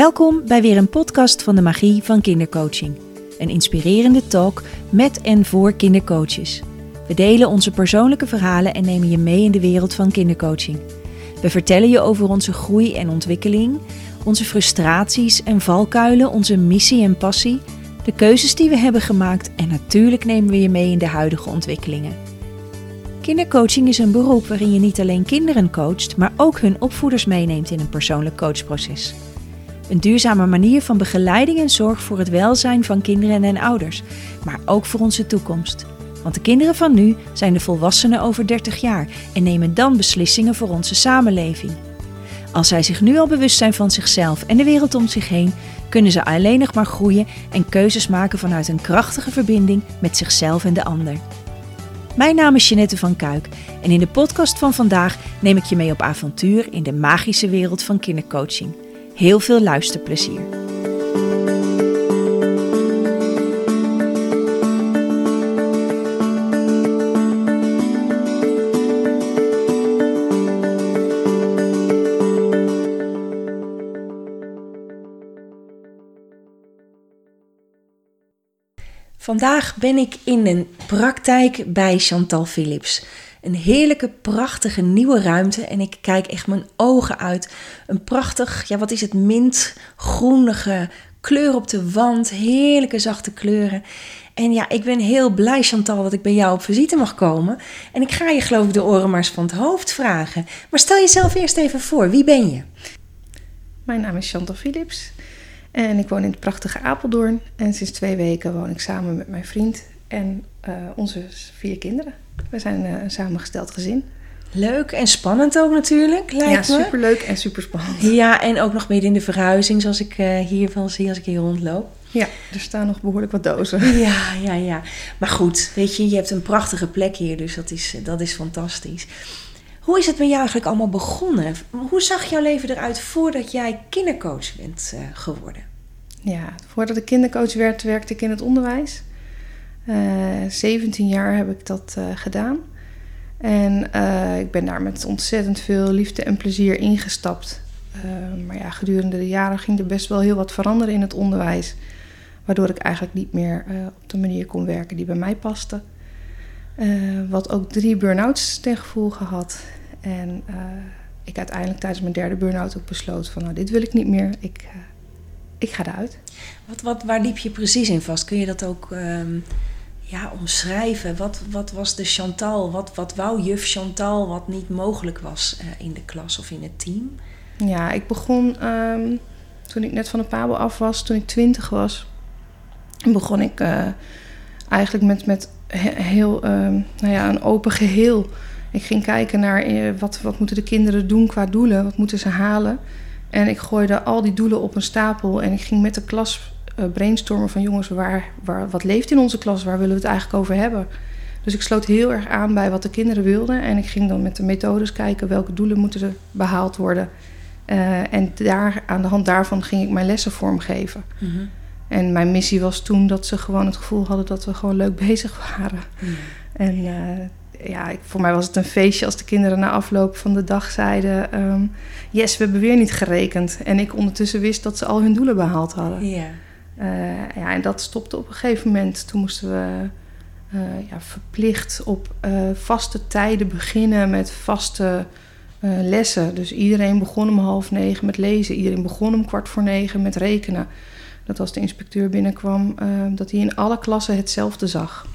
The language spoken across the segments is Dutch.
Welkom bij weer een podcast van de Magie van Kindercoaching. Een inspirerende talk met en voor kindercoaches. We delen onze persoonlijke verhalen en nemen je mee in de wereld van kindercoaching. We vertellen je over onze groei en ontwikkeling, onze frustraties en valkuilen, onze missie en passie, de keuzes die we hebben gemaakt en natuurlijk nemen we je mee in de huidige ontwikkelingen. Kindercoaching is een beroep waarin je niet alleen kinderen coacht, maar ook hun opvoeders meeneemt in een persoonlijk coachproces. Een duurzame manier van begeleiding en zorg voor het welzijn van kinderen en ouders, maar ook voor onze toekomst. Want de kinderen van nu zijn de volwassenen over 30 jaar en nemen dan beslissingen voor onze samenleving. Als zij zich nu al bewust zijn van zichzelf en de wereld om zich heen, kunnen ze alleen nog maar groeien en keuzes maken vanuit een krachtige verbinding met zichzelf en de ander. Mijn naam is Jeanette van Kuik en in de podcast van vandaag neem ik je mee op avontuur in de magische wereld van kindercoaching. Heel veel luisterplezier. Vandaag ben ik in een praktijk bij Chantal Philips. Een heerlijke, prachtige nieuwe ruimte. En ik kijk echt mijn ogen uit. Een prachtig, ja, wat is het? Mintgroenige kleur op de wand. Heerlijke, zachte kleuren. En ja, ik ben heel blij, Chantal, dat ik bij jou op visite mag komen. En ik ga je, geloof ik, de oren maar van het hoofd vragen. Maar stel jezelf eerst even voor. Wie ben je? Mijn naam is Chantal Philips. En ik woon in het prachtige Apeldoorn. En sinds twee weken woon ik samen met mijn vriend en uh, onze vier kinderen. We zijn uh, een samengesteld gezin. Leuk en spannend ook natuurlijk, lijkt ja, superleuk en super spannend. Ja, en ook nog midden in de verhuizing, zoals ik uh, hier wel zie als ik hier rondloop. Ja, er staan nog behoorlijk wat dozen. Ja, ja, ja. Maar goed, weet je, je hebt een prachtige plek hier, dus dat is, dat is fantastisch. Hoe is het met jou eigenlijk allemaal begonnen? Hoe zag jouw leven eruit voordat jij kindercoach bent geworden? Ja, voordat ik kindercoach werd, werkte ik in het onderwijs. Uh, eh, 17 jaar heb ik dat uh, gedaan. En ik ben daar met ontzettend veel liefde en plezier ingestapt. maar ja, gedurende de jaren ging er best wel heel wat veranderen in het onderwijs. Waardoor ik eigenlijk niet meer op de manier kon werken die bij mij paste. wat ook drie burn-outs ten gevolg gehad. En ik uiteindelijk tijdens mijn derde burn-out ook besloot van nou, dit wil ik niet meer. Ik, ik ga eruit. Wat, wat, waar liep je precies in vast? Kun je dat ook um, ja, omschrijven? Wat, wat was de Chantal? Wat, wat wou juf Chantal wat niet mogelijk was uh, in de klas of in het team? Ja, ik begon um, toen ik net van de Pabo af was, toen ik twintig was. Begon ik eigenlijk met, met heel um, nou ja, een open geheel ik ging kijken naar eh, wat, wat moeten de kinderen doen qua doelen, wat moeten ze halen. En ik gooide al die doelen op een stapel en ik ging met de klas brainstormen van jongens, waar, waar, wat leeft in onze klas, waar willen we het eigenlijk over hebben. Dus ik sloot heel erg aan bij wat de kinderen wilden en ik ging dan met de methodes kijken welke doelen moeten er behaald worden. Uh, en daar, aan de hand daarvan ging ik mijn lessen vormgeven. Mm -hmm. En mijn missie was toen dat ze gewoon het gevoel hadden dat we gewoon leuk bezig waren. Mm. En uh, ja, ik, voor mij was het een feestje als de kinderen na afloop van de dag zeiden: um, Yes, we hebben weer niet gerekend. En ik ondertussen wist dat ze al hun doelen behaald hadden. Ja. Ja, en dat stopte op een gegeven moment. Toen moesten we uh, ja, verplicht op uh, vaste tijden beginnen met vaste lessen. Dus iedereen begon om half negen met lezen. Iedereen begon om kwart voor negen met rekenen. Dat als de inspecteur binnenkwam, dat hij in alle klassen hetzelfde zag.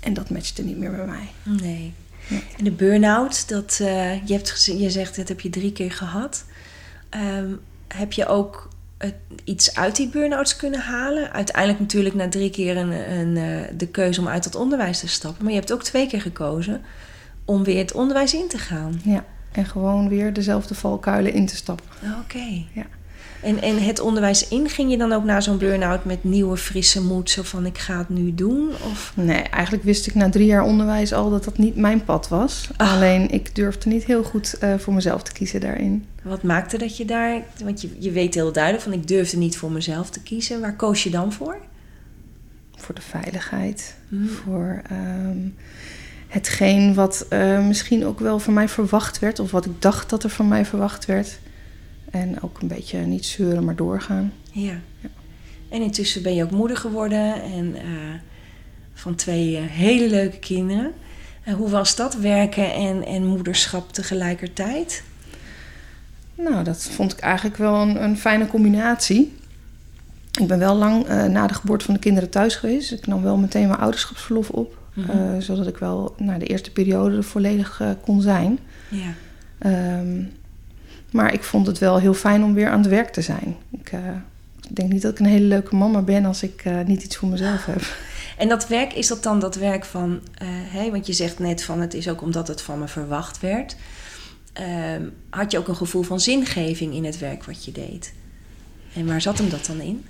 En dat matchte niet meer bij mij. Nee. En de burn-out, dat, uh, je, hebt je zegt dat heb je drie keer gehad. Um, heb je ook iets uit die burn-outs kunnen halen? Uiteindelijk natuurlijk na drie keer een, een, uh, de keuze om uit het onderwijs te stappen. Maar je hebt ook twee keer gekozen om weer het onderwijs in te gaan. Ja, en gewoon weer dezelfde valkuilen in te stappen. Oké. Okay. Ja. En, en het onderwijs in, ging je dan ook naar zo'n burn-out met nieuwe frisse moed? Zo van ik ga het nu doen? Of? Nee, eigenlijk wist ik na drie jaar onderwijs al dat dat niet mijn pad was. Ah. Alleen ik durfde niet heel goed uh, voor mezelf te kiezen daarin. Wat maakte dat je daar... Want je, je weet heel duidelijk van ik durfde niet voor mezelf te kiezen. Waar koos je dan voor? Voor de veiligheid. Hmm. Voor... Um, hetgeen wat uh, misschien ook wel van mij verwacht werd, of wat ik dacht dat er van mij verwacht werd. En ook een beetje niet zeuren, maar doorgaan. Ja. En intussen ben je ook moeder geworden en eh, van twee eh, hele leuke kinderen. En hoe was dat, werken en, en moederschap tegelijkertijd? Nou, dat vond ik eigenlijk wel een, een fijne combinatie. Ik ben wel lang eh, na de geboorte van de kinderen thuis geweest. Ik nam wel meteen mijn ouderschapsverlof op. Mhm. eh, zodat ik wel na de eerste periode er volledig eh, kon zijn. Ja. Ehm, maar ik vond het wel heel fijn om weer aan het werk te zijn. Ik eh, denk niet dat ik een hele leuke mama ben als ik eh, niet iets voor mezelf heb. En dat werk, is dat dan dat werk van... hè, want je zegt net van het is ook omdat het van me verwacht werd. Ehm, had je ook een gevoel van zingeving in het werk wat je deed? En waar zat hem dat dan in?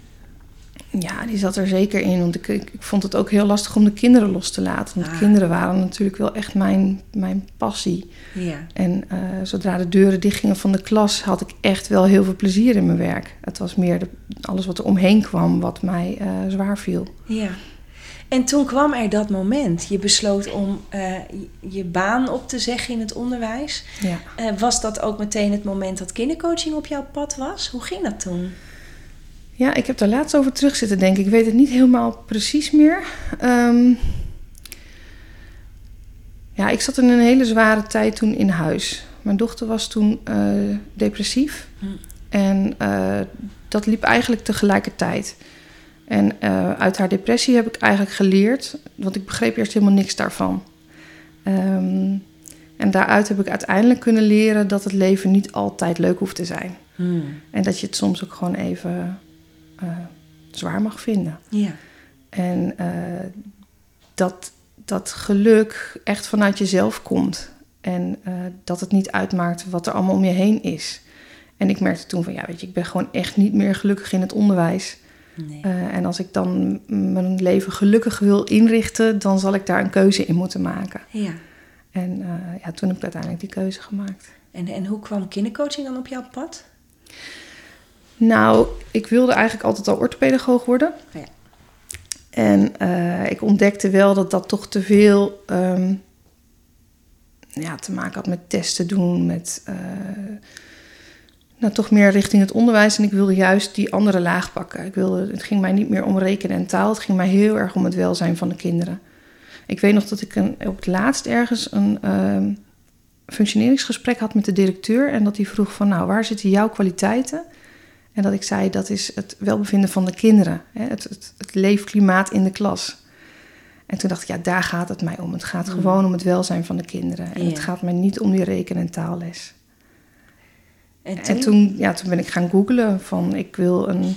Ja, die zat er zeker in. Want ik, ik, ik vond het ook heel lastig om de kinderen los te laten. Want Ah. kinderen waren natuurlijk wel echt mijn, mijn passie. Ja. En eh, zodra de deuren dichtgingen van de klas, had ik echt wel heel veel plezier in mijn werk. Het was meer de, alles wat er omheen kwam, wat mij eh, zwaar viel. Ja. En toen kwam er dat moment. Je besloot om eh, je- baan op te zeggen in het onderwijs. Ja. Was dat ook meteen het moment dat kindercoaching op jouw pad was? Hoe ging dat toen? Ja, ik heb daar laatst over terug zitten denken. Ik weet het niet helemaal precies meer. Ehm, ja, ik zat in een hele zware tijd toen in huis. Mijn dochter was toen eh, depressief. Hm. En eh, dat liep eigenlijk tegelijkertijd. En eh, uit haar depressie heb ik eigenlijk geleerd, want ik begreep eerst helemaal niks daarvan. Ehm, en daaruit heb ik uiteindelijk kunnen leren dat het leven niet altijd leuk hoeft te zijn. Hmm. En dat je het soms ook gewoon even eh, zwaar mag vinden. Ja. En eh, dat dat geluk echt vanuit jezelf komt. En eh, dat het niet uitmaakt wat er allemaal om je heen is. En ik merkte toen van, ja, weet je, ik ben gewoon echt niet meer gelukkig in het onderwijs. Nee. En als ik dan mijn leven gelukkig wil inrichten, dan zal ik daar een keuze in moeten maken. ja. En ja, toen heb ik uiteindelijk die keuze gemaakt. En, en hoe kwam kindercoaching dan op jouw pad? Nou, ik wilde eigenlijk altijd al orthopedagoog worden. Ja. En eh, ik ontdekte wel dat dat toch te veel ehm, ja, te maken had met testen doen, met eh, nou, toch meer richting het onderwijs. En ik wilde juist die andere laag pakken. Ik wilde, het ging mij niet meer om rekenen en taal, het ging mij heel erg om het welzijn van de kinderen. Ik weet nog dat ik een, op het laatst ergens een ehm, functioneringsgesprek had met de directeur en dat hij vroeg van, nou, waar zitten jouw kwaliteiten? En dat ik zei, dat is het welbevinden van de kinderen. Hè? Het, het, het leefklimaat in de klas. En toen dacht ik, ja, daar gaat het mij om. Het gaat Mm. gewoon om het welzijn van de kinderen. En Ja. het gaat mij niet om die reken- en taalles. En toen? En toen, ja, toen ben ik gaan googlen van, ik wil, een,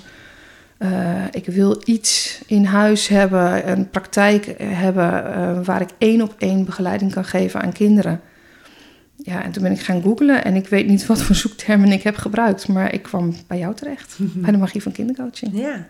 eh, ik wil iets in huis hebben, een praktijk hebben... eh, waar ik één op één begeleiding kan geven aan kinderen. Ja, en toen ben ik gaan googlen en ik weet niet wat voor zoektermen ik heb gebruikt. Maar ik kwam bij jou terecht, bij de magie van kindercoaching. Ja.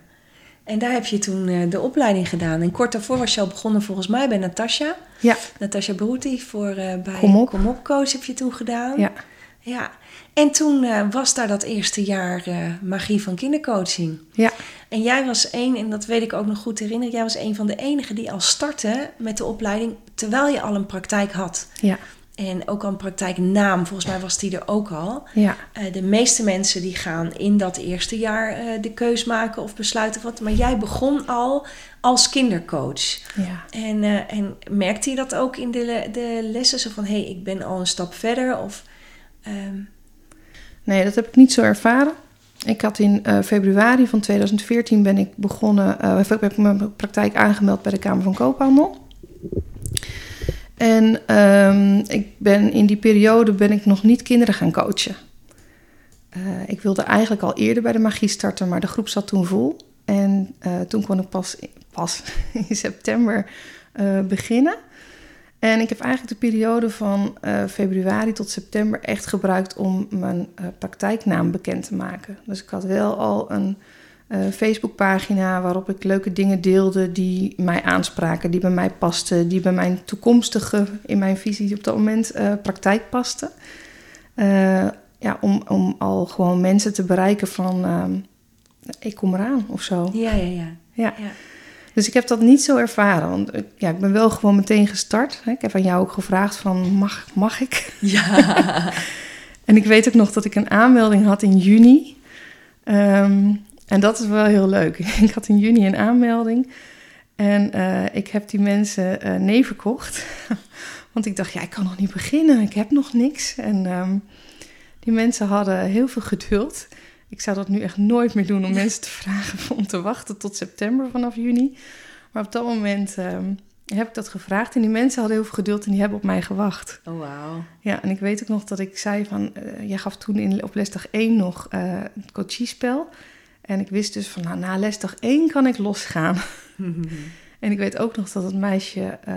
En daar heb je toen eh, de opleiding gedaan. En kort daarvoor was je al begonnen volgens mij bij Natasja. Ja, Natasja Beruti voor eh, bij Kom op. Kom op Coach heb je toen gedaan. ja. Ja. En toen eh, was daar dat eerste jaar magie van kindercoaching. Ja, En jij was één, en dat weet ik ook nog goed herinneren, jij was een van de enigen die al startte met de opleiding terwijl je al een praktijk had. ja, En ook al een praktijknaam, volgens mij was die er ook al. ja. Eh, de meeste mensen die gaan in dat eerste jaar eh, de keus maken of besluiten wat. Maar jij begon al als kindercoach. ja. En, eh, en merkte je dat ook in de, de lessen? Zo van, hé, hey, ik ben al een stap verder. Of, ehm, Nee, dat heb ik niet zo ervaren. Ik had in februari van 2014 ben ik begonnen, heb ik mijn praktijk aangemeld bij de Kamer van Koophandel. En ehm, ik ben in die periode ben ik nog niet kinderen gaan coachen. Eh, ik wilde eigenlijk al eerder bij de magie starten, maar de groep zat toen vol. En eh, toen kon ik pas, pas in september eh, beginnen. En ik heb eigenlijk de periode van februari tot september echt gebruikt om mijn praktijknaam bekend te maken. Dus ik had wel al een eh, Facebookpagina waarop ik leuke dingen deelde die mij aanspraken, die bij mij pasten, die bij mijn toekomstige, in mijn visie op dat moment, eh, praktijk pasten. Eh, ja, om, om al gewoon mensen te bereiken van ehm, ik kom eraan of zo. ja, ja, ja. Ja. ja. Dus ik heb dat niet zo ervaren. Want ja, ik ben wel gewoon meteen gestart. Ik heb aan jou ook gevraagd van mag, mag ik? Ja. En ik weet ook nog dat ik een aanmelding had in juni. Ehm, en dat is wel heel leuk. ik had in juni een aanmelding. En uh, ik heb die mensen uh, nee verkocht. Want ik dacht, ja, ik kan nog niet beginnen. Ik heb nog niks. En um, die mensen hadden heel veel geduld. Ik zou dat nu echt nooit meer doen om mensen te vragen om te wachten tot september vanaf juni. Maar op dat moment um, heb ik dat gevraagd. En die mensen hadden heel veel geduld en die hebben op mij gewacht. Oh, wauw. Ja, en ik weet ook nog dat ik zei van... Uh, jij gaf toen in, op lesdag 1 nog het coachiespel. En ik wist dus van, nou, na lesdag 1 kan ik losgaan. en ik weet ook nog dat het meisje uh,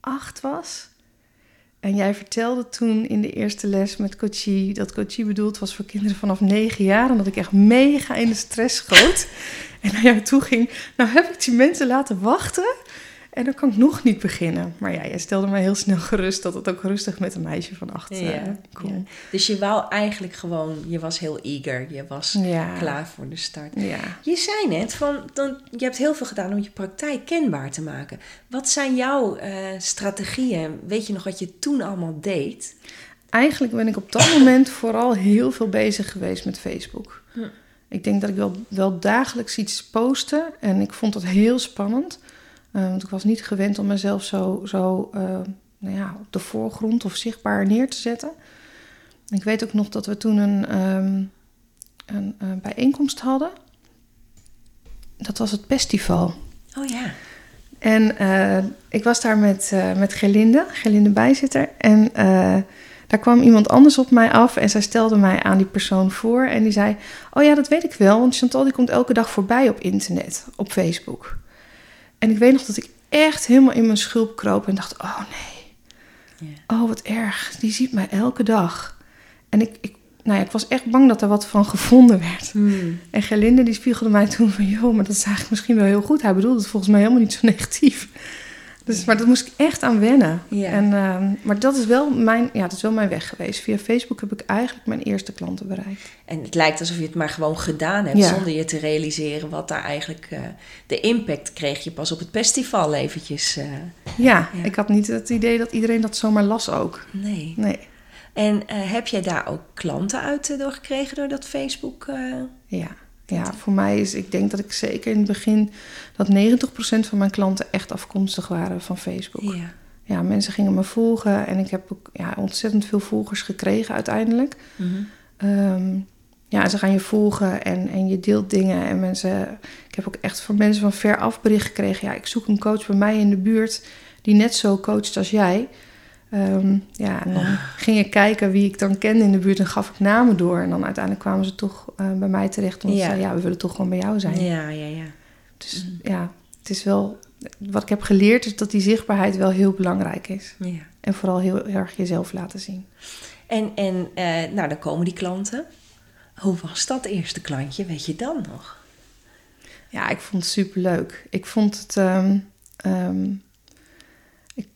8 was. En jij vertelde toen in de eerste les met coachie... dat coachie bedoeld was voor kinderen vanaf 9 jaar... en dat ik echt mega in de stress schoot. en naar jou toe ging... nou heb ik die mensen laten wachten... En dan kan ik nog niet beginnen. Maar ja, jij stelde mij heel snel gerust dat het ook rustig met een meisje van acht ja, kon. Ja. Dus je wou eigenlijk gewoon, je was heel eager, je was ja. klaar voor de start. Je zei net, van, dan, je hebt heel veel gedaan om je praktijk kenbaar te maken. Wat zijn jouw uh, strategieën? Weet je nog wat je toen allemaal deed? Eigenlijk ben ik op dat moment vooral heel veel bezig geweest met Facebook. Hm. Ik denk dat ik wel, wel dagelijks iets postte en ik vond dat heel spannend. Uh, want ik was niet gewend om mezelf zo, zo uh, nou ja, op de voorgrond of zichtbaar neer te zetten. Ik weet ook nog dat we toen een, um, een, een bijeenkomst hadden. Dat was het festival. Oh ja. En uh, ik was daar met, met Gelinde, Gelinde bijzitter. En daar kwam iemand anders op mij af en zij stelde mij aan die persoon voor. En die zei, oh ja, dat weet ik wel, want Chantal die komt elke dag voorbij op internet, op Facebook. En ik weet nog dat ik echt helemaal in mijn schulp kroop en dacht: oh nee. Yeah. Oh, wat erg. Die ziet mij elke dag. En ik, ik, nou ja, ik was echt bang dat er wat van gevonden werd. Hmm. En Gerlinde die spiegelde mij toen van... joh, maar dat is eigenlijk misschien wel heel goed. Hij bedoelde het volgens mij helemaal niet zo negatief. Dus, maar dat moest ik echt aan wennen. Ja. En, uh, maar dat is, wel mijn, ja, dat is wel mijn weg geweest. Via Facebook heb ik eigenlijk mijn eerste klanten bereikt. En het lijkt alsof je het maar gewoon gedaan hebt... zonder je te realiseren wat daar eigenlijk... Uh, de impact kreeg je pas op het festival eventjes. Uh, ja, ja, ik had niet het idee dat iedereen dat zomaar las ook. Nee. nee. En heb jij daar ook klanten uit doorgekregen door dat Facebook? Ja. Ja, voor mij is, ik denk dat ik zeker in het begin dat 90% van mijn klanten echt afkomstig waren van Facebook. Ja. ja, mensen gingen me volgen en ik heb ook ja, ontzettend veel volgers gekregen uiteindelijk. Mm -hmm. ja, ze gaan je volgen en, en je deelt dingen. En mensen, ik heb ook echt van mensen van ver af bericht gekregen. Ja, ik zoek een coach bij mij in de buurt die net zo coacht als jij. Um, ja, en dan ging ik kijken wie ik dan kende in de buurt en gaf ik namen door. En dan uiteindelijk kwamen ze toch uh, bij mij terecht. Omdat ja. ze zeiden, ja, we willen toch gewoon bij jou zijn. Ja, ja, ja. Dus mm. ja, het is wel... Wat ik heb geleerd is dat die zichtbaarheid wel heel belangrijk is. Ja. En vooral heel erg jezelf laten zien. En, en uh, nou, dan komen die klanten. Hoe was dat eerste klantje? Weet je dan nog? Ja, ik vond het superleuk. Ik vond het... Um, um,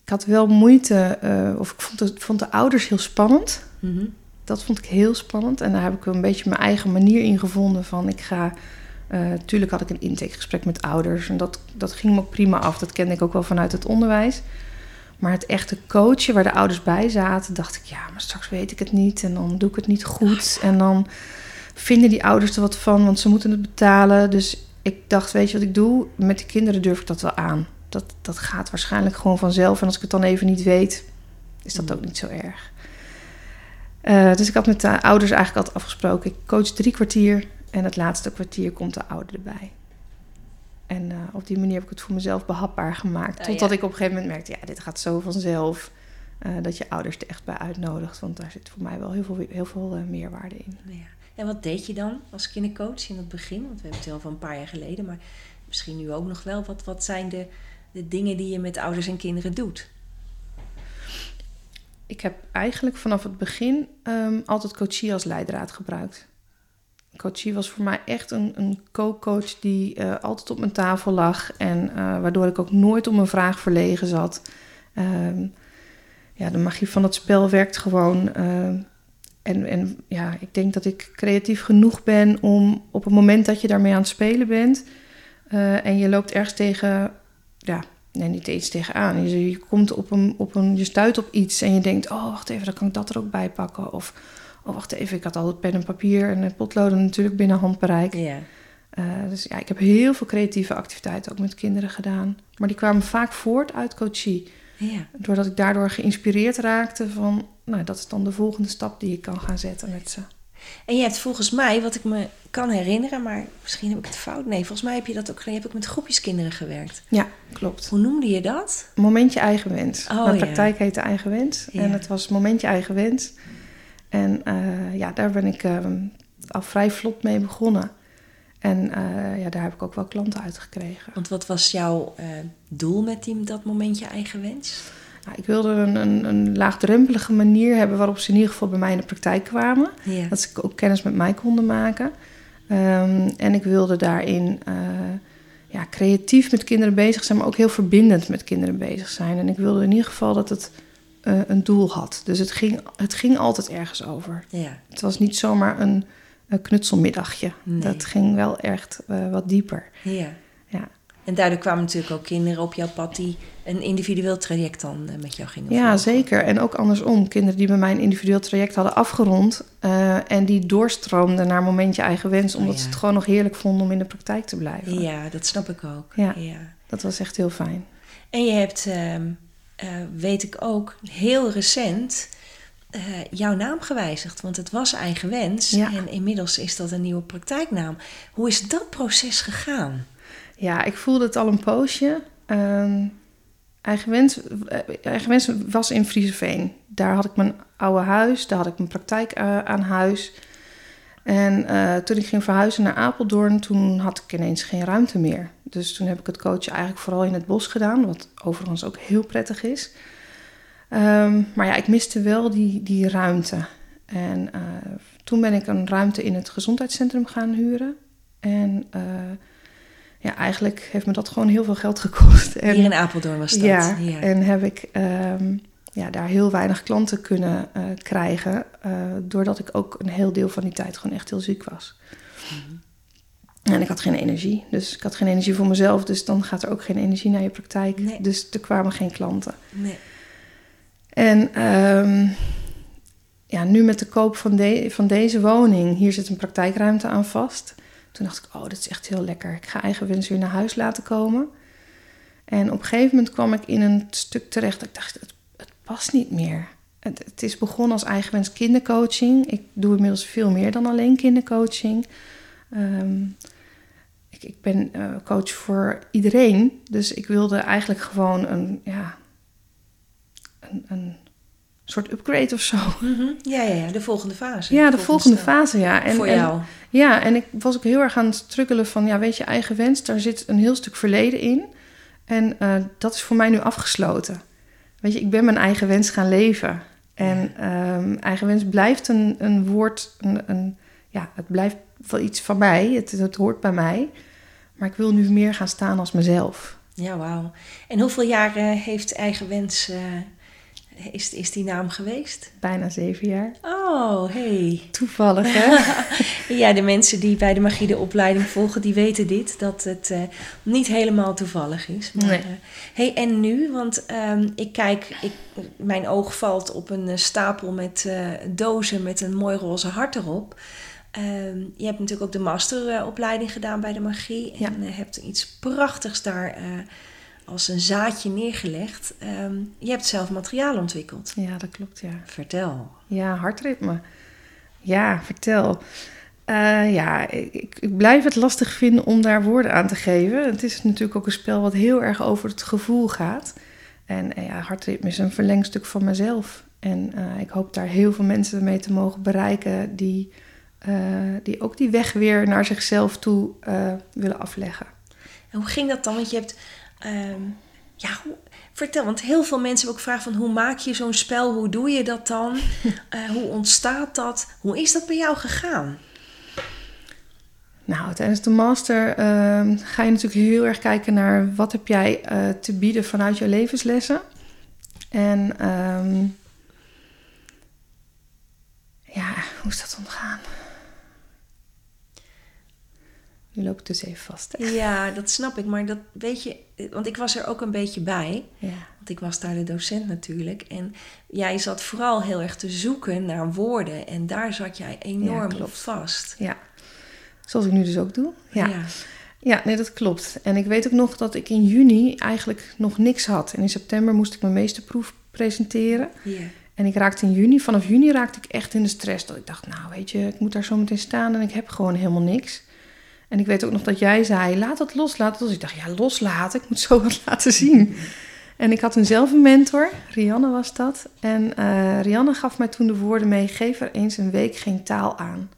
ik had wel moeite, uh, of ik vond, het, vond de ouders heel spannend. Mm -hmm. Dat vond ik heel spannend. En daar heb ik een beetje mijn eigen manier in gevonden. Van ik ga. Uh, tuurlijk had ik een intakegesprek met ouders. En dat, dat ging me ook prima af. Dat kende ik ook wel vanuit het onderwijs. Maar het echte coachen waar de ouders bij zaten, dacht ik, ja, maar straks weet ik het niet. En dan doe ik het niet goed. En dan vinden die ouders er wat van, want ze moeten het betalen. Dus ik dacht, weet je wat ik doe? Met de kinderen durf ik dat wel aan dat, dat gaat waarschijnlijk gewoon vanzelf. En als ik het dan even niet weet, is dat ook niet zo erg. Uh, dus ik had met de ouders eigenlijk altijd afgesproken. Ik coach drie kwartier en het laatste kwartier komt de ouder erbij. En uh, op die manier heb ik het voor mezelf behapbaar gemaakt. Oh, totdat ja. ik op een gegeven moment merkte, ja, dit gaat zo vanzelf. Uh, dat je ouders er echt bij uitnodigt. Want daar zit voor mij wel heel veel, heel veel meerwaarde in. Ja. En wat deed je dan als kindercoach in het begin? Want we hebben het al van een paar jaar geleden. Maar misschien nu ook nog wel. Wat, wat zijn de de dingen die je met ouders en kinderen doet? Ik heb eigenlijk vanaf het begin um, altijd coachie als leidraad gebruikt. Coachie was voor mij echt een, een co-coach die uh, altijd op mijn tafel lag en uh, waardoor ik ook nooit om een vraag verlegen zat. Um, ja, de magie van het spel werkt gewoon. Uh, en, en ja, ik denk dat ik creatief genoeg ben om op het moment dat je daarmee aan het spelen bent uh, en je loopt ergens tegen ja, nee, niet eens tegenaan. Je, je komt op een, op een, je stuit op iets en je denkt, oh, wacht even, dan kan ik dat er ook bij pakken. Of, oh wacht even, ik had al het pen en papier en potloden natuurlijk binnen handbereik. Ja. Uh, dus ja, ik heb heel veel creatieve activiteiten ook met kinderen gedaan. Maar die kwamen vaak voort uit coachie. Ja. Doordat ik daardoor geïnspireerd raakte van, nou, dat is dan de volgende stap die ik kan gaan zetten met ze. En je hebt volgens mij, wat ik me kan herinneren, maar misschien heb ik het fout. Nee, volgens mij heb je dat ook gedaan. Je hebt ook met groepjes kinderen gewerkt. Ja, klopt. Hoe noemde je dat? Momentje eigen wens. Oh, Mijn ja. praktijk heette eigen wens. Ja. En het was momentje eigen wens. En eh, ja, daar ben ik eh, al vrij vlot mee begonnen. En eh, ja, daar heb ik ook wel klanten uit gekregen. Want wat was jouw eh, doel met die, dat momentje eigen wens? Nou, ik wilde een, een, een laagdrempelige manier hebben waarop ze in ieder geval bij mij in de praktijk kwamen. Ja. Dat ze ook kennis met mij konden maken. Ehm, en ik wilde daarin eh, ja, creatief met kinderen bezig zijn, maar ook heel verbindend met kinderen bezig zijn. En ik wilde in ieder geval dat het eh, een doel had. Dus het ging, het ging altijd ergens over. Ja. Het was niet zomaar een, een knutselmiddagje. Nee. Dat ging wel echt eh, wat dieper. ja. En daardoor kwamen natuurlijk ook kinderen op jouw pad die een individueel traject dan eh, met jou gingen Ja, volgen. zeker. En ook andersom. Kinderen die bij mij een individueel traject hadden afgerond... eh, en die doorstroomden naar momentje eigen wens... omdat Oh, ja. ze het gewoon nog heerlijk vonden om in de praktijk te blijven. Ja, dat snap ik ook. Ja. ja. Dat was echt heel fijn. En je hebt, ehm, eh, weet ik ook, heel recent jouw naam gewijzigd. Want het was eigen wens. Ja. En inmiddels is dat een nieuwe praktijknaam. Hoe is dat proces gegaan? Ja, ik voelde het al een poosje. Ehm, eigen, wens, was in Frieseveen. Daar had ik mijn oude huis, daar had ik mijn praktijk eh, aan huis. En eh, toen ik ging verhuizen naar Apeldoorn, toen had ik ineens geen ruimte meer. Dus toen heb ik het coachen eigenlijk vooral in het bos gedaan, wat overigens ook heel prettig is. Ehm, maar ja, ik miste wel die, die ruimte. En toen ben ik een ruimte in het gezondheidscentrum gaan huren. En ja, eigenlijk heeft me dat gewoon heel veel geld gekost. En, Hier in Apeldoorn was dat. ja, en heb ik ehm, ja, daar heel weinig klanten kunnen eh, krijgen. eh, doordat ik ook een heel deel van die tijd gewoon echt heel ziek was. En ik had geen energie. Dus ik had geen energie voor mezelf. Dus dan gaat er ook geen energie naar je praktijk. Nee. Dus er kwamen geen klanten. Nee. En ehm, ja, nu met de koop van, de, van deze woning, hier zit een praktijkruimte aan vast. Toen dacht ik, oh, dit is echt heel lekker. Ik ga eigen weer naar huis laten komen. En op een gegeven moment kwam ik in een stuk terecht. dat Ik dacht, het, het past niet meer. Het, is begonnen als eigen wens kindercoaching. Ik doe inmiddels veel meer dan alleen kindercoaching. Ehm, ik, ik ben eh, coach voor iedereen. Dus ik wilde eigenlijk gewoon een, ja, een, een soort upgrade of zo. Mhm. ja, ja, ja, de volgende fase. Ja, de volgende fase, ja. En, Voor en- jou. ja, en ik was ook heel erg aan het struggelen van, ja, weet je, eigen wens, daar zit een heel stuk verleden in. En eh, dat is voor mij nu afgesloten. Weet je, ik ben mijn eigen wens gaan leven. En ehm, eigen wens blijft een, een woord, een, een, ja, het blijft wel iets van mij. Het, het hoort bij mij. Maar ik wil nu meer gaan staan als mezelf. Ja, wauw. En hoeveel jaren heeft Eigen Wens, eh, is, is die naam geweest? Bijna zeven jaar. Oh, hey. Toevallig, hè? Ja, de mensen die bij de magie de opleiding volgen, die weten dit. Dat het eh, niet helemaal toevallig is. Maar, Nee. eh, hey, en nu? Want ehm, ik kijk, ik, mijn oog valt op een eh, stapel met dozen met een mooi roze hart erop. Ehm, je hebt natuurlijk ook de masteropleiding gedaan bij de magie. En Ja. eh, hebt iets prachtigs daar als een zaadje neergelegd. Ehm, je hebt zelf materiaal ontwikkeld. Ja, dat klopt, ja. Vertel. Ja, hartritme. Ja, vertel. Eh, ja, ik, ik, blijf het lastig vinden om daar woorden aan te geven. Het is natuurlijk ook een spel wat heel erg over het gevoel gaat. En ja, hartritme is een verlengstuk van mezelf. En eh, ik hoop daar heel veel mensen mee te mogen bereiken die, eh, die ook die weg weer naar zichzelf toe willen afleggen. En hoe ging dat dan? Want je hebt. Ehm, ja, hoe, vertel, want heel veel mensen hebben ook gevraagd van hoe maak je zo'n spel? Hoe doe je dat dan? Eh, hoe ontstaat dat? Hoe is dat bij jou gegaan? Nou, tijdens de master ehm, ga je natuurlijk heel erg kijken naar wat heb jij eh, te bieden vanuit je levenslessen. En ehm, ja, hoe is dat ontgaan? Nu loop ik dus even vast. Hè? Ja, dat snap ik. Maar dat weet je, want ik was er ook een beetje bij. Ja. Want ik was daar de docent natuurlijk. En jij zat vooral heel erg te zoeken naar woorden. En daar zat jij enorm op vast. ja. Zoals ik nu dus ook doe. Ja. ja. Ja, nee, dat klopt. En ik weet ook nog dat ik in juni eigenlijk nog niks had. En in september moest ik mijn meesterproef presenteren. Ja. En ik raakte in juni, vanaf juni raakte ik echt in de stress. Dat ik dacht, nou weet je, ik moet daar zo meteen staan en ik heb gewoon helemaal niks. En ik weet ook nog dat jij zei, laat het los, laat het los. Ik dacht, ja, loslaten, ik moet zo wat laten zien. En ik had toen zelf een mentor, Rianne was dat. En eh, Rianne gaf mij toen de woorden mee, geef er eens een week geen taal aan.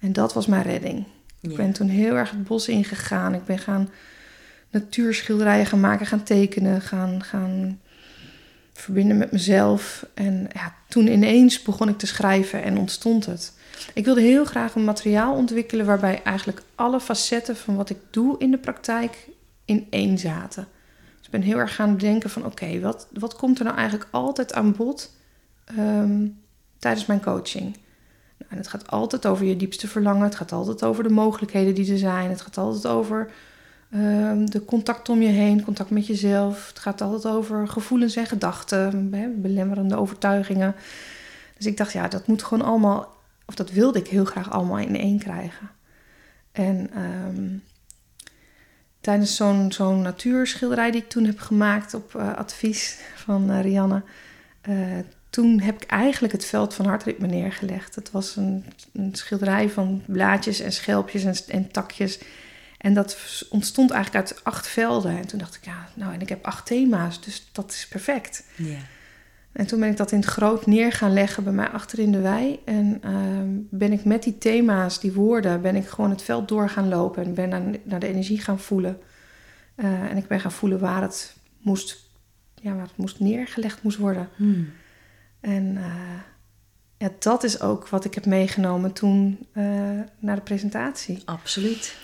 En dat was mijn redding. Ik ben toen heel erg het bos ingegaan. Ik ben gaan natuurschilderijen gaan maken, gaan tekenen, gaan, gaan verbinden met mezelf. En ja, toen ineens begon ik te schrijven en ontstond het. Ik wilde heel graag een materiaal ontwikkelen waarbij eigenlijk alle facetten van wat ik doe in de praktijk in één zaten. Dus ik ben heel erg gaan denken van oké, wat, wat komt er nou eigenlijk altijd aan bod ehm, tijdens mijn coaching? Nou, en het gaat altijd over je diepste verlangen. Het gaat altijd over de mogelijkheden die er zijn. Het gaat altijd over ehm, de contact om je heen, contact met jezelf. Het gaat altijd over gevoelens en gedachten, belemmerende overtuigingen. Dus ik dacht, ja, dat moet gewoon allemaal, of dat wilde ik heel graag allemaal in één krijgen. En ehm, tijdens zo'n zo'n natuurschilderij die ik toen heb gemaakt op eh, advies van eh, Rianne, eh, toen heb ik eigenlijk het veld van hartritme neergelegd. Het was een, een schilderij van blaadjes en schelpjes en, en takjes. En dat ontstond eigenlijk uit acht velden. En toen dacht ik, ja, nou, en ik heb acht thema's, dus dat is perfect. Ja. En toen ben ik dat in het groot neer gaan leggen bij mij achter in de wei. En ehm, ben ik met die thema's, die woorden, ben ik gewoon het veld door gaan lopen. En ben naar, naar de energie gaan voelen. Eh, en ik ben gaan voelen waar het moest, ja, waar het moest neergelegd moest worden. Hmm. En eh, ja, dat is ook wat ik heb meegenomen toen eh, naar de presentatie. Absoluut.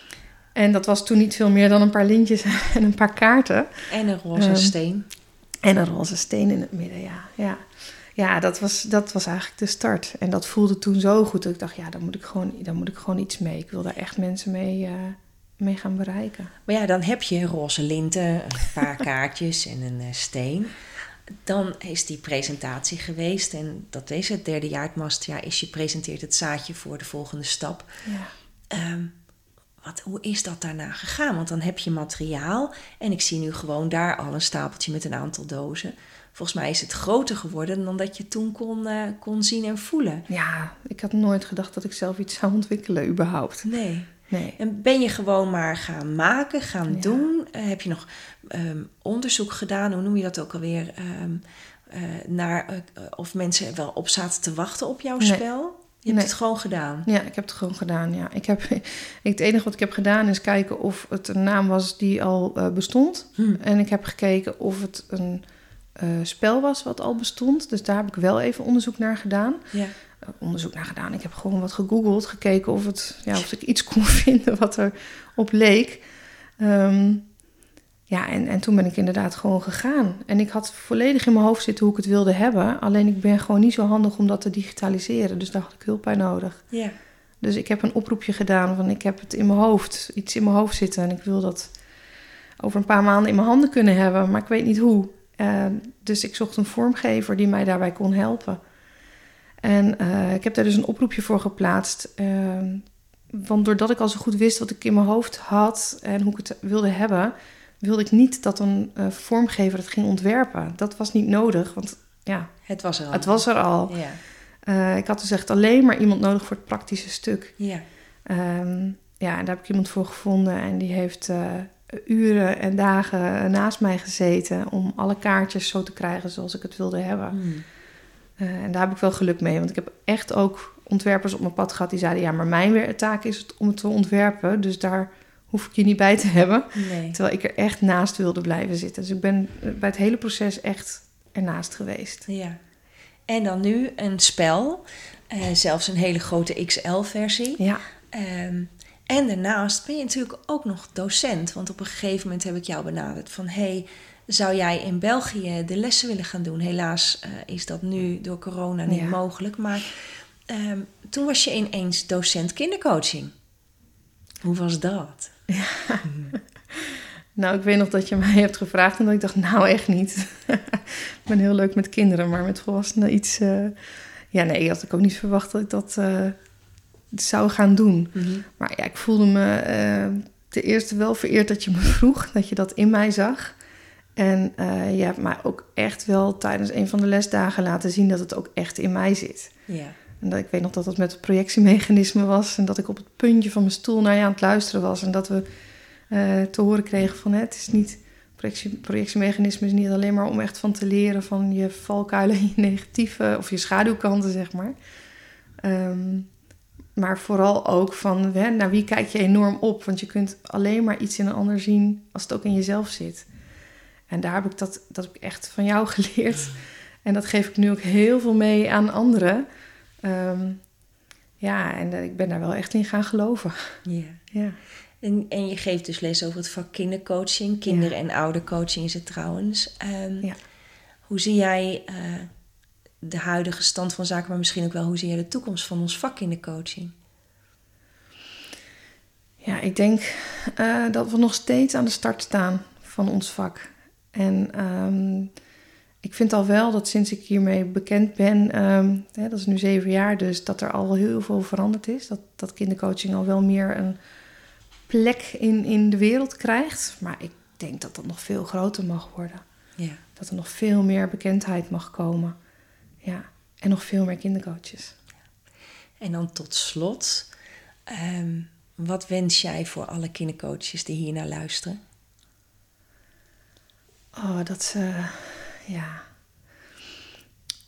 En dat was toen niet veel meer dan een paar lintjes en een paar kaarten. En een roze Ehm, steen. En een roze steen in het midden, ja. Ja, ja dat, was, dat was eigenlijk de start. En dat voelde toen zo goed dat ik dacht, ja, daar moet ik gewoon, daar moet ik gewoon iets mee. Ik wil daar echt mensen mee, eh, mee gaan bereiken. Maar ja, dan heb je roze linten, een paar kaartjes en een eh, steen. Dan is die presentatie geweest en dat is het derde jaar het masterjaar is je presenteert het zaadje voor de volgende stap. Ja. Ehm, wat, hoe is dat daarna gegaan? Want dan heb je materiaal en ik zie nu gewoon daar al een stapeltje met een aantal dozen. Volgens mij is het groter geworden dan dat je toen kon, eh, kon zien en voelen. ja, ik had nooit gedacht dat ik zelf iets zou ontwikkelen, überhaupt. Nee. Nee. En ben je gewoon maar gaan maken, gaan Ja. doen? Eh, heb je nog ehm, onderzoek gedaan, hoe noem je dat ook alweer? Ehm, eh, naar of mensen wel op zaten te wachten op jouw Nee. spel? Je hebt Nee. het gewoon gedaan. Ja, ik heb het gewoon gedaan, ja. Ik heb, ik, het enige wat ik heb gedaan is kijken of het een naam was die al eh, bestond. Hm. En ik heb gekeken of het een eh, spel was wat al bestond. Dus daar heb ik wel even onderzoek naar gedaan. Ja. Eh, onderzoek naar gedaan. Ik heb gewoon wat gegoogeld, gekeken of, het, ja, of ik iets kon vinden wat er op leek. Ehm, ja, en, en toen ben ik inderdaad gewoon gegaan. En ik had volledig in mijn hoofd zitten hoe ik het wilde hebben. Alleen ik ben gewoon niet zo handig om dat te digitaliseren. Dus daar had ik hulp bij nodig. ja. Dus ik heb een oproepje gedaan van ik heb het in mijn hoofd, iets in mijn hoofd zitten. En ik wil dat over een paar maanden in mijn handen kunnen hebben, maar ik weet niet hoe. Eh, dus ik zocht een vormgever die mij daarbij kon helpen. En eh, ik heb daar dus een oproepje voor geplaatst. eh, want doordat ik al zo goed wist wat ik in mijn hoofd had en hoe ik het wilde hebben, wilde ik niet dat een eh, vormgever het ging ontwerpen. Dat was niet nodig, want ja, Het was er al. het was er al. Ja. Eh, ik had dus echt alleen maar iemand nodig voor het praktische stuk. Ja. Ehm, ja, en daar heb ik iemand voor gevonden en die heeft eh, uren en dagen naast mij gezeten om alle kaartjes zo te krijgen zoals ik het wilde hebben. Hm. Eh, en daar heb ik wel geluk mee, want ik heb echt ook ontwerpers op mijn pad gehad die zeiden: ja, maar mijn taak is het om het te ontwerpen, dus daar hoef ik je niet bij te hebben. Nee. Terwijl ik er echt naast wilde blijven zitten. Dus ik ben eh, bij het hele proces echt ernaast geweest. Ja. En dan nu een spel, eh, zelfs een hele grote XL-versie. Ja, Ehm, en daarnaast ben je natuurlijk ook nog docent. Want op een gegeven moment heb ik jou benaderd van... hey, zou jij in België de lessen willen gaan doen? Helaas eh, is dat nu door corona niet Ja. mogelijk. Maar ehm, toen was je ineens docent kindercoaching. Hoe was dat? Ja. Nou, ik weet nog dat je mij hebt gevraagd en dat ik dacht, nou echt niet. ik ben heel leuk met kinderen, maar met volwassenen iets... Uh... Ja, nee, had ik ook niet verwacht dat ik dat uh, zou gaan doen. Mhm. Maar ja, ik voelde me uh, ten eerste wel vereerd dat je me vroeg, dat je dat in mij zag. En je hebt mij ook echt wel tijdens een van de lesdagen laten zien dat het ook echt in mij zit. Ja. En dat, ik weet nog dat het met het projectiemechanisme was en dat ik op het puntje van mijn stoel naar je aan het luisteren was en dat we uh, te horen kregen van het is niet, projectie, projectiemechanisme is niet alleen maar om echt van te leren van je valkuilen en je negatieve of je schaduwkanten, zeg maar. Um, maar vooral ook van hè, naar wie kijk je enorm op? Want je kunt alleen maar iets in een ander zien als het ook in jezelf zit. En daar heb ik dat, dat heb ik echt van jou geleerd. En dat geef ik nu ook heel veel mee aan anderen. Um, ja, en ik ben daar wel echt in gaan geloven. Ja. ja. En, en je geeft dus les over het vak kindercoaching. Kinder- en oudercoaching is het trouwens. Um, ja. Hoe zie jij uh, de huidige stand van zaken, maar misschien ook wel hoe zie jij de toekomst van ons vak kindercoaching? Ja, ik denk uh, dat we nog steeds aan de start staan van ons vak. En um, ik vind al wel dat sinds ik hiermee bekend ben, um, hè, dat is nu zeven jaar dus, dat er al heel veel veranderd is. Dat, dat kindercoaching al wel meer een plek in, in de wereld krijgt. Maar ik denk dat dat nog veel groter mag worden. Ja. Dat er nog veel meer bekendheid mag komen. Ja. En nog veel meer kindercoaches. En dan tot slot, um, wat wens jij voor alle kindercoaches die hier naar luisteren? Oh, dat ze, ja.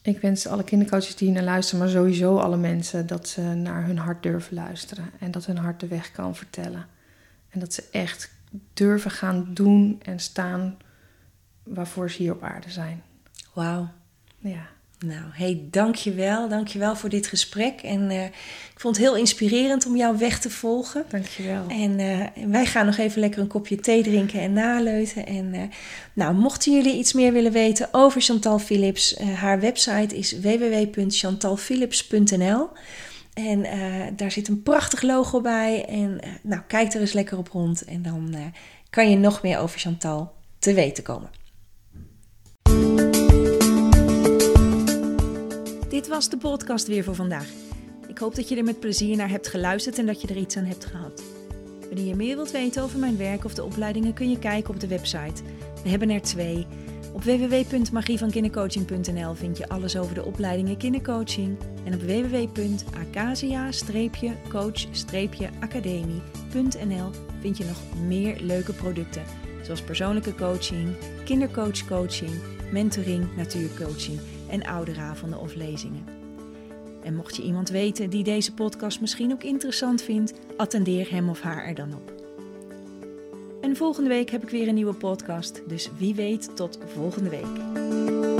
Ik wens alle kindercoaches die hier naar luisteren, maar sowieso alle mensen, dat ze naar hun hart durven luisteren en dat hun hart de weg kan vertellen. En dat ze echt durven gaan doen en staan waarvoor ze hier op aarde zijn. Wauw. Ja. Nou, hey, dankjewel. Dankjewel voor dit gesprek. En uh, ik vond het heel inspirerend om jouw weg te volgen. Dankjewel. En uh, wij gaan nog even lekker een kopje thee drinken en naleuten. En uh, nou, mochten jullie iets meer willen weten over Chantal Philips, haar website is www.chantalphilips.nl. En daar zit een prachtig logo bij. En nou, kijk er eens lekker op rond. En dan kan je nog meer over Chantal te weten komen. Dit was de podcast weer voor vandaag. Ik hoop dat je er met plezier naar hebt geluisterd en dat je er iets aan hebt gehad. Wanneer je meer wilt weten over mijn werk of de opleidingen kun je kijken op de website. We hebben er twee. Op www.magievankindercoaching.nl vind je alles over de opleidingen kindercoaching. En op www.acasia-coach-academie.nl vind je nog meer leuke producten. Zoals persoonlijke coaching, kindercoachcoaching, mentoring, natuurcoaching en ouderavonden of lezingen. En mocht je iemand weten die deze podcast misschien ook interessant vindt, attendeer hem of haar er dan op. En volgende week heb ik weer een nieuwe podcast, dus wie weet tot volgende week.